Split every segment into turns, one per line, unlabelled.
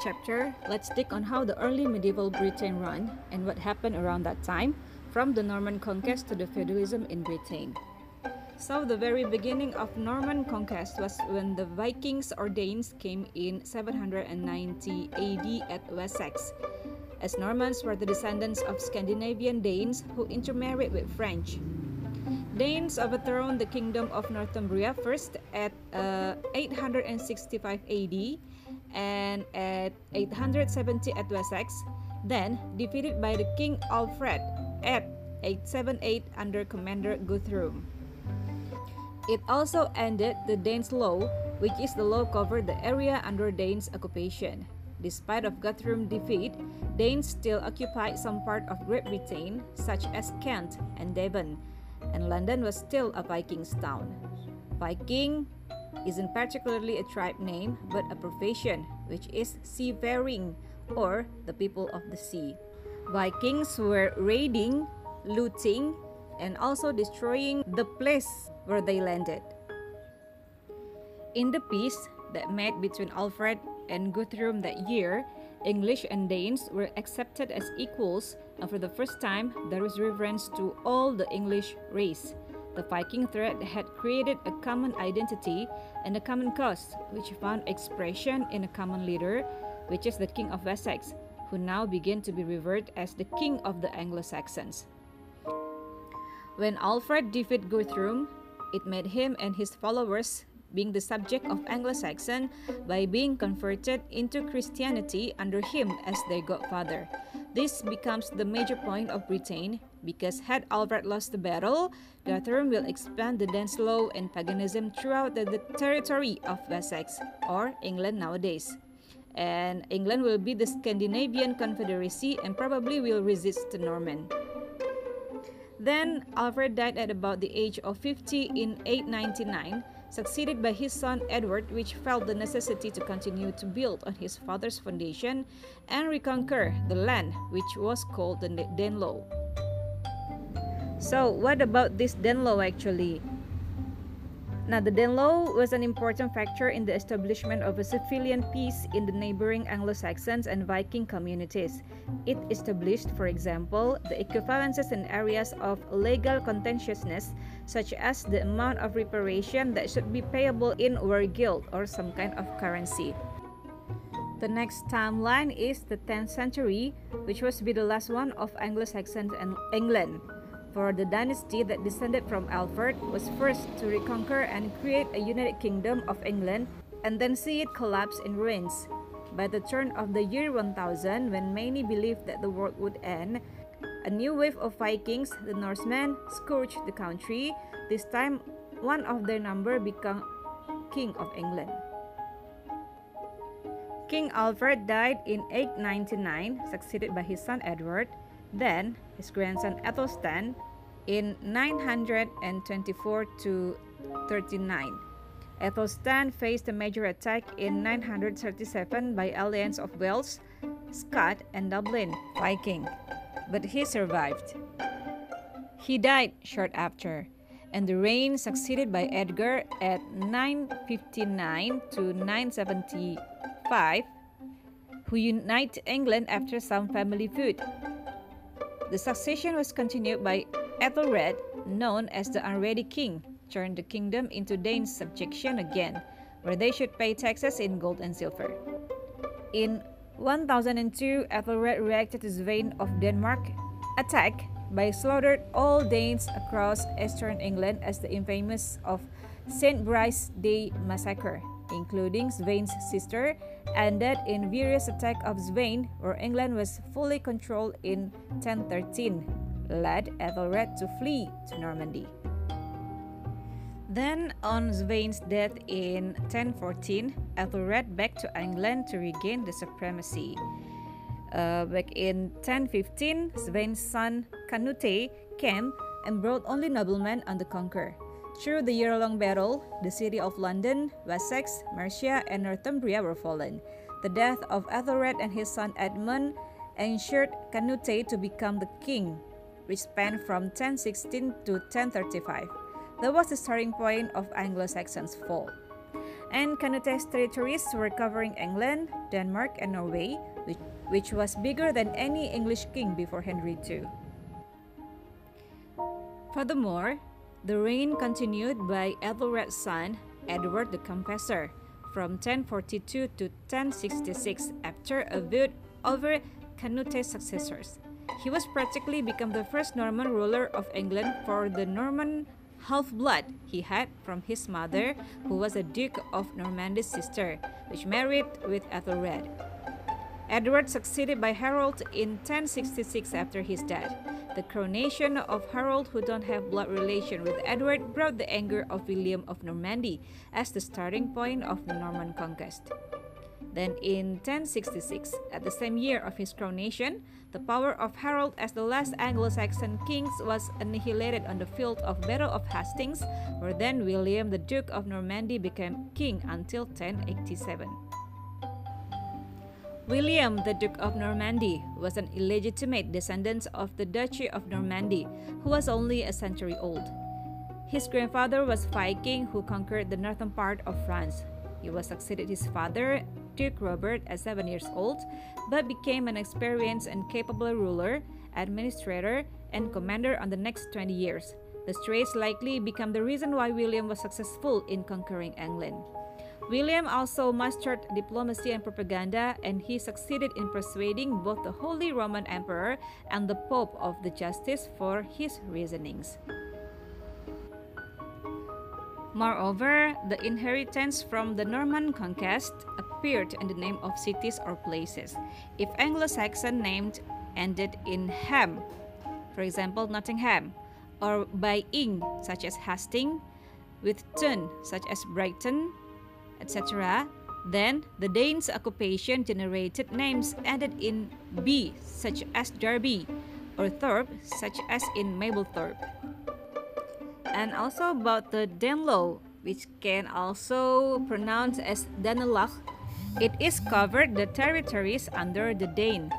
chapter, let's dig on how the early medieval Britain ran and what happened around that time, from the Norman conquest to the feudalism in Britain. So, the very beginning of Norman conquest was when the Vikings or Danes came in 790 AD at Wessex. As Normans were the descendants of Scandinavian Danes who intermarried with French. Danes overthrown the kingdom of Northumbria first at uh, 865 AD and at 870 at Wessex, then defeated by the King Alfred at 878 under Commander Guthrum. It also ended the Danes Law, which is the law covered the area under Danes occupation. Despite of Guthrum's defeat, Danes still occupied some part of Great Britain, such as Kent and Devon, and London was still a Viking's town. Viking isn't particularly a tribe name, but a profession, which is seafaring, or the people of the sea. Vikings were raiding, looting, and also destroying the place where they landed. In the peace that met between Alfred and Guthrum that year, English and Danes were accepted as equals, and for the first time, there was reverence to all the English race. The Viking threat had created a common identity and a common cause, which found expression in a common leader, which is the King of Wessex, who now began to be revered as the King of the Anglo Saxons. When Alfred defeated Guthrum, it made him and his followers being the subject of Anglo-Saxon by being converted into Christianity under him as their godfather. This becomes the major point of Britain because had Alfred lost the battle, Guthrum will expand the Danes law and paganism throughout the, the territory of Wessex, or England nowadays. And England will be the Scandinavian Confederacy and probably will resist the Norman. Then Alfred died at about the age of 50 in 899 succeeded by his son Edward, which felt the necessity to continue to build on his father's foundation and reconquer the land, which was called the Danelaw. So, what about this Danelaw actually? Now, the Danelaw was an important factor in the establishment of a civilian peace in the neighboring Anglo-Saxons and Viking communities. It established, for example, the equivalences in areas of legal contentiousness, such as the amount of reparation that should be payable in wergild or some kind of currency. The next timeline is the 10th century, which was to be the last one of Anglo-Saxons and England for the dynasty that descended from Alfred was first to reconquer and create a united kingdom of England and then see it collapse in ruins. By the turn of the year 1000, when many believed that the world would end, a new wave of Vikings, the Norsemen, scourged the country. This time, one of their number became King of England. King Alfred died in 899, succeeded by his son Edward. Then, his grandson Athelstan in 924 to 39. Athelstan faced a major attack in 937 by alliance of Wales, Scott, and Dublin Viking, but he survived. He died short after, and the reign succeeded by Edgar at 959 to 975, who united England after some family feud. The succession was continued by Ethelred, known as the Unready King, turned the kingdom into Danes' subjection again, where they should pay taxes in gold and silver. In 1002, Ethelred reacted to Svein of Denmark attack by slaughtered all Danes across eastern England as the infamous of St. Brice's Day massacre including Svein's sister, ended in various attacks of Svein, where England was fully controlled in 1013, led Ethelred to flee to Normandy. Then, on Svein's death in 1014, Ethelred back to England to regain the supremacy. Uh, back in 1015, Svein's son Canute came and brought only noblemen on the conquer. Through the year-long battle, the city of London, Wessex, Mercia, and Northumbria were fallen. The death of Ethelred and his son Edmund ensured Canute to become the king, which spanned from 1016 to 1035. That was the starting point of Anglo-Saxons' fall. and Canute's territories were covering England, Denmark, and Norway, which, which was bigger than any English king before Henry II. Furthermore, the reign continued by Ethelred's son, Edward the Confessor, from 1042 to 1066 after a feud over Canute's successors. He was practically become the first Norman ruler of England for the Norman half-blood he had from his mother, who was a Duke of Normandy's sister, which married with Ethelred. Edward succeeded by Harold in 1066 after his death. The coronation of Harold, who don't have blood relation with Edward, brought the anger of William of Normandy as the starting point of the Norman conquest. Then in 1066, at the same year of his coronation, the power of Harold as the last Anglo-Saxon kings was annihilated on the field of Battle of Hastings, where then William the Duke of Normandy became king until 1087. William the Duke of Normandy was an illegitimate descendant of the Duchy of Normandy, who was only a century old. His grandfather was Viking who conquered the northern part of France. He was succeeded his father Duke Robert at seven years old, but became an experienced and capable ruler, administrator, and commander on the next 20 years. The traits likely become the reason why William was successful in conquering England. William also mastered diplomacy and propaganda, and he succeeded in persuading both the Holy Roman Emperor and the Pope of the justice for his reasonings. Moreover, the inheritance from the Norman conquest appeared in the name of cities or places. If Anglo-Saxon named ended in ham, for example, Nottingham, or by ing, such as Hastings, with tun, such as Brighton, etc., then the Danes' occupation generated names ended in b, such as Derby, or Thorpe, such as in Mablethorpe and also about the Danelaw, which can also pronounce as Danelagh. It is covered the territories under the Dane.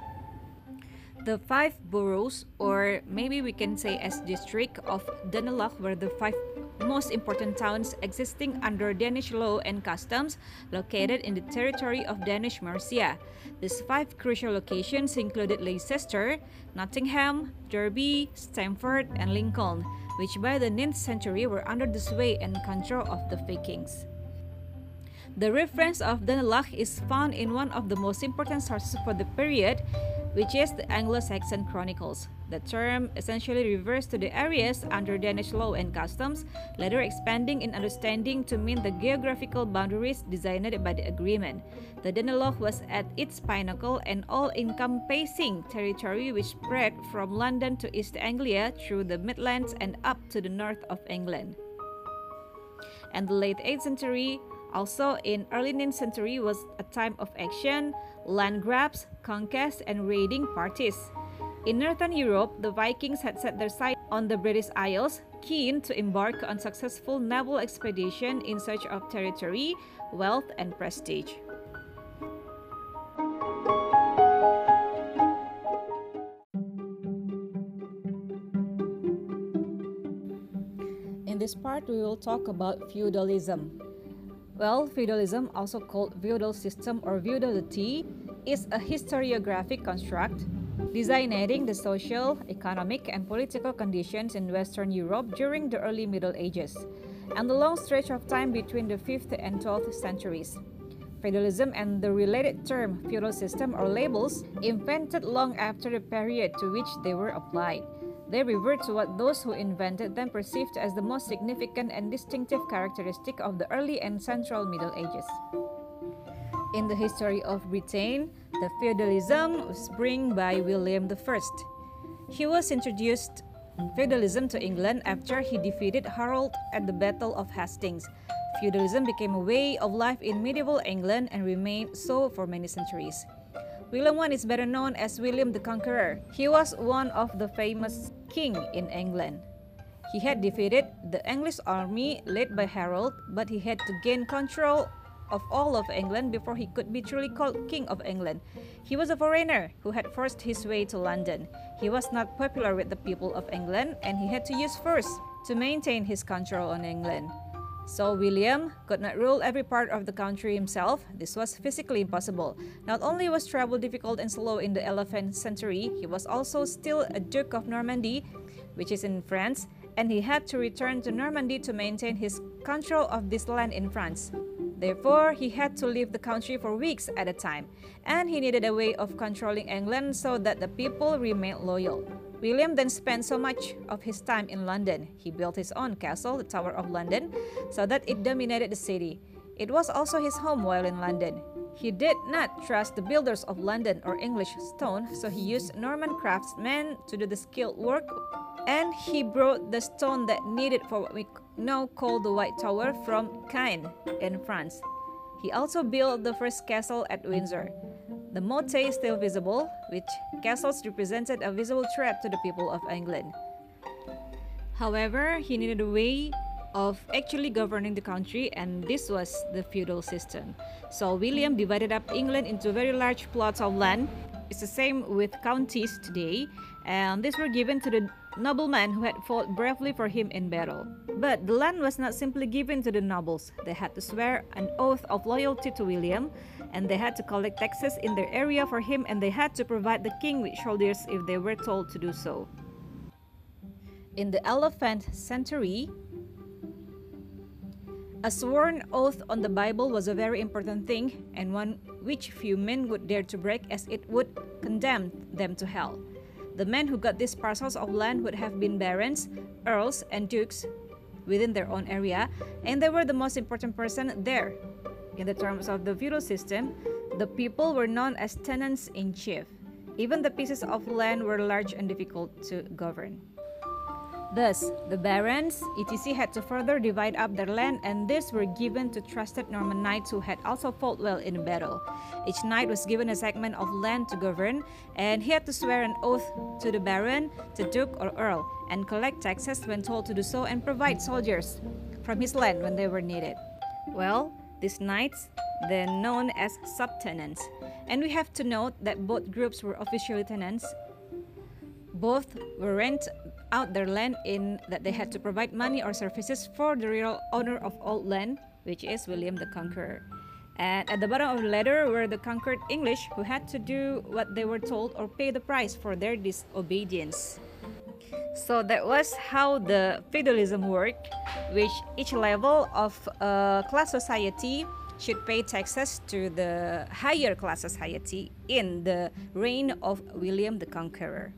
The five boroughs, or maybe we can say as district of Danelagh, were the five most important towns existing under Danish law and customs located in the territory of Danish Mercia. These five crucial locations included Leicester, Nottingham, Derby, Stamford, and Lincoln, which by the 9th century were under the sway and control of the Vikings. The reference of Danelagh is found in one of the most important sources for the period, which is the Anglo-Saxon Chronicles. The term essentially refers to the areas under Danish law and customs, later expanding in understanding to mean the geographical boundaries designed by the agreement. The Danelaw was at its pinnacle an all-encompassing territory which spread from London to East Anglia through the Midlands and up to the north of England. And the late 8th century, also in early 9th century was a time of action, land grabs, conquest, and raiding parties. In Northern Europe, the Vikings had set their sights on the British Isles, keen to embark on successful naval expedition in search of territory, wealth, and prestige. In this part, we will talk about feudalism. Well, feudalism, also called feudal system or feudality, is a historiographic construct designating the social, economic, and political conditions in Western Europe during the early Middle Ages and the long stretch of time between the 5th and 12th centuries. Feudalism and the related term feudal system or labels invented long after the period to which they were applied. They revert to what those who invented them perceived as the most significant and distinctive characteristic of the early and central Middle Ages. In the history of Britain, the feudalism was brought by William I. He was introduced feudalism to England after he defeated Harold at the Battle of Hastings. Feudalism became a way of life in medieval England and remained so for many centuries. William I is better known as William the Conqueror. He was one of the famous king in England. He had defeated the English army led by Harold, but he had to gain control of all of England before he could be truly called King of England. He was a foreigner who had forced his way to London. He was not popular with the people of England and he had to use force to maintain his control on England. So William could not rule every part of the country himself. This was physically impossible. Not only was travel difficult and slow in the 11th century, he was also still a Duke of Normandy, which is in France, and he had to return to Normandy to maintain his control of this land in France. Therefore, he had to leave the country for weeks at a time, and he needed a way of controlling England so that the people remained loyal. William then spent so much of his time in London. He built his own castle, the Tower of London, so that it dominated the city. It was also his home while in London. He did not trust the builders of London or English stone, so he used Norman craftsmen to do the skilled work, and he brought the stone that needed for what we now call the White Tower from Caen in France. He also built the first castle at Windsor. The motte is still visible, which castles represented a visible threat to the people of England. However, he needed a way of actually governing the country, and this was the feudal system. So, William divided up England into very large plots of land. It's the same with counties today, and these were given to the noblemen who had fought bravely for him in battle. But the land was not simply given to the nobles, they had to swear an oath of loyalty to William, and they had to collect taxes in their area for him, and they had to provide the king with soldiers if they were told to do so. In the 11th century, a sworn oath on the Bible was a very important thing, and one which few men would dare to break, as it would condemn them to hell. The men who got these parcels of land would have been barons, earls, and dukes within their own area, and they were the most important person there. In the terms of the feudal system, the people were known as tenants in chief. Even the pieces of land were large and difficult to govern. Thus, the barons, etc., had to further divide up their land, and these were given to trusted Norman knights who had also fought well in battle. Each knight was given a segment of land to govern, and he had to swear an oath to the baron, to duke, or earl, and collect taxes when told to do so, and provide soldiers from his land when they were needed. Well, these knights, then known as subtenants, and we have to note that both groups were officially tenants. Both were rent out their land in that they had to provide money or services for the real owner of all land, which is William the Conqueror. And at the bottom of the ladder were the conquered English who had to do what they were told or pay the price for their disobedience. So that was how the feudalism worked, which each level of class society should pay taxes to the higher class society in the reign of William the Conqueror.